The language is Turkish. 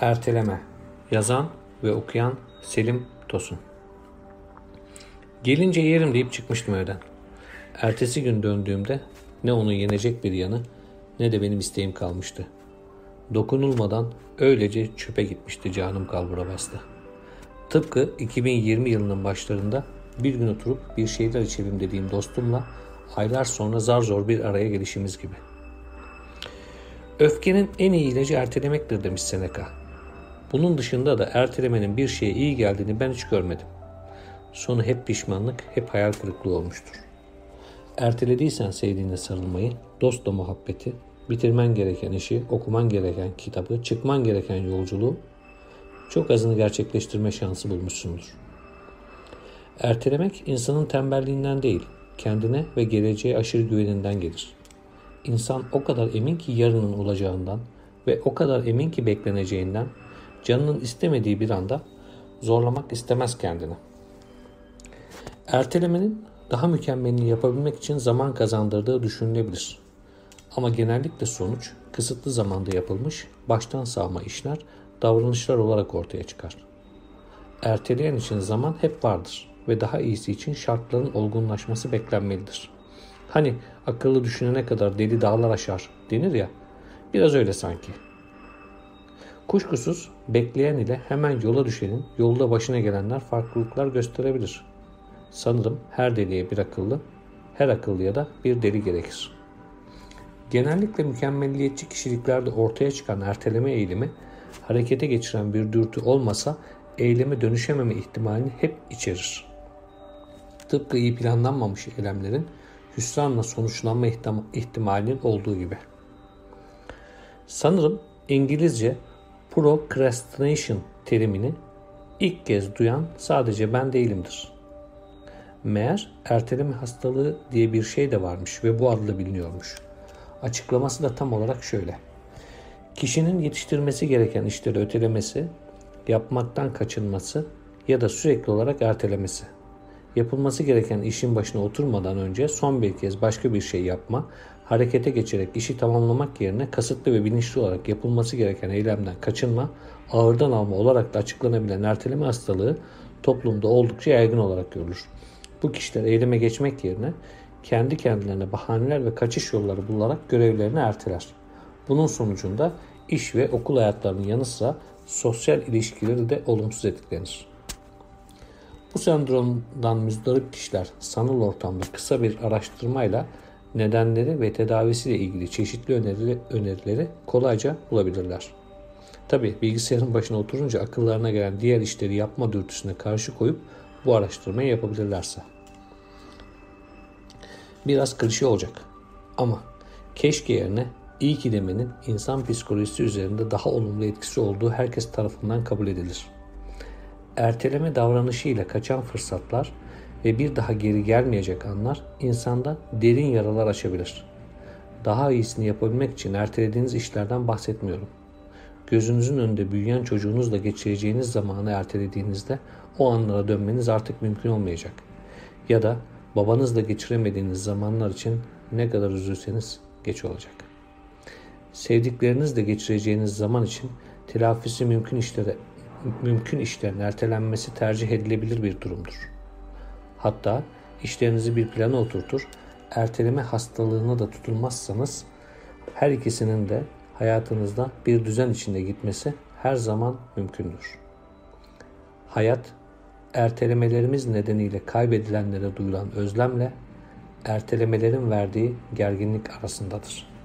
Erteleme Yazan ve okuyan Selim Tosun Gelince yerim deyip çıkmıştım evden. Ertesi gün döndüğümde ne onu yenecek bir yanı ne de benim isteğim kalmıştı. Dokunulmadan öylece çöpe gitmişti canım kalbura bastı. Tıpkı 2020 yılının başlarında bir gün oturup bir şeyler içelim dediğim dostumla aylar sonra zar zor bir araya gelişimiz gibi. Öfkenin en iyi ilacı ertelemektir demiş Seneca. Bunun dışında da ertelemenin bir şeye iyi geldiğini ben hiç görmedim. Sonu hep pişmanlık, hep hayal kırıklığı olmuştur. Ertelediysen sevdiğine sarılmayı, dostla muhabbeti, bitirmen gereken işi, okuman gereken kitabı, çıkman gereken yolculuğu, çok azını gerçekleştirme şansı bulmuşsundur. Ertelemek insanın tembelliğinden değil, kendine ve geleceğe aşırı güveninden gelir. İnsan o kadar emin ki yarının olacağından ve o kadar emin ki bekleneceğinden canının istemediği bir anda zorlamak istemez kendini. Ertelemenin daha mükemmelini yapabilmek için zaman kazandırdığı düşünülebilir. Ama genellikle sonuç kısıtlı zamanda yapılmış baştan sağma işler, davranışlar olarak ortaya çıkar. Erteleyen için zaman hep vardır ve daha iyisi için şartların olgunlaşması beklenmelidir. Hani akıllı düşünene kadar deli dağlar aşar denir ya, biraz öyle sanki. Kuşkusuz bekleyen ile hemen yola düşenin yolda başına gelenler farklılıklar gösterebilir. Sanırım her deliye bir akıllı, her akıllıya da bir deli gerekir. Genellikle mükemmelliyetçi kişiliklerde ortaya çıkan erteleme eğilimi harekete geçiren bir dürtü olmasa eyleme dönüşememe ihtimalini hep içerir. Tıpkı iyi planlanmamış eylemlerin hüsranla sonuçlanma ihtimalinin olduğu gibi. Sanırım İngilizce procrastination terimini ilk kez duyan sadece ben değilimdir. Meğer erteleme hastalığı diye bir şey de varmış ve bu adla biliniyormuş. Açıklaması da tam olarak şöyle. Kişinin yetiştirmesi gereken işleri ötelemesi, yapmaktan kaçınması ya da sürekli olarak ertelemesi. Yapılması gereken işin başına oturmadan önce son bir kez başka bir şey yapma, harekete geçerek işi tamamlamak yerine kasıtlı ve bilinçli olarak yapılması gereken eylemden kaçınma, ağırdan alma olarak da açıklanabilen erteleme hastalığı toplumda oldukça yaygın olarak görülür. Bu kişiler eyleme geçmek yerine kendi kendilerine bahaneler ve kaçış yolları bularak görevlerini erteler. Bunun sonucunda iş ve okul hayatlarının yanı sıra sosyal ilişkileri de olumsuz etkilenir. Bu sendromdan müzdarip kişiler sanal ortamda kısa bir araştırmayla nedenleri ve tedavisiyle ilgili çeşitli önerileri, önerileri kolayca bulabilirler. Tabi bilgisayarın başına oturunca akıllarına gelen diğer işleri yapma dürtüsüne karşı koyup bu araştırmayı yapabilirlerse. Biraz klişe olacak ama keşke yerine iyi ki demenin insan psikolojisi üzerinde daha olumlu etkisi olduğu herkes tarafından kabul edilir. Erteleme davranışıyla kaçan fırsatlar ve bir daha geri gelmeyecek anlar insanda derin yaralar açabilir. Daha iyisini yapabilmek için ertelediğiniz işlerden bahsetmiyorum. Gözünüzün önünde büyüyen çocuğunuzla geçireceğiniz zamanı ertelediğinizde o anlara dönmeniz artık mümkün olmayacak. Ya da babanızla geçiremediğiniz zamanlar için ne kadar üzülseniz geç olacak. Sevdiklerinizle geçireceğiniz zaman için telafisi mümkün işlere mümkün işlerin ertelenmesi tercih edilebilir bir durumdur. Hatta işlerinizi bir plana oturtur, erteleme hastalığına da tutulmazsanız her ikisinin de hayatınızda bir düzen içinde gitmesi her zaman mümkündür. Hayat, ertelemelerimiz nedeniyle kaybedilenlere duyulan özlemle ertelemelerin verdiği gerginlik arasındadır.''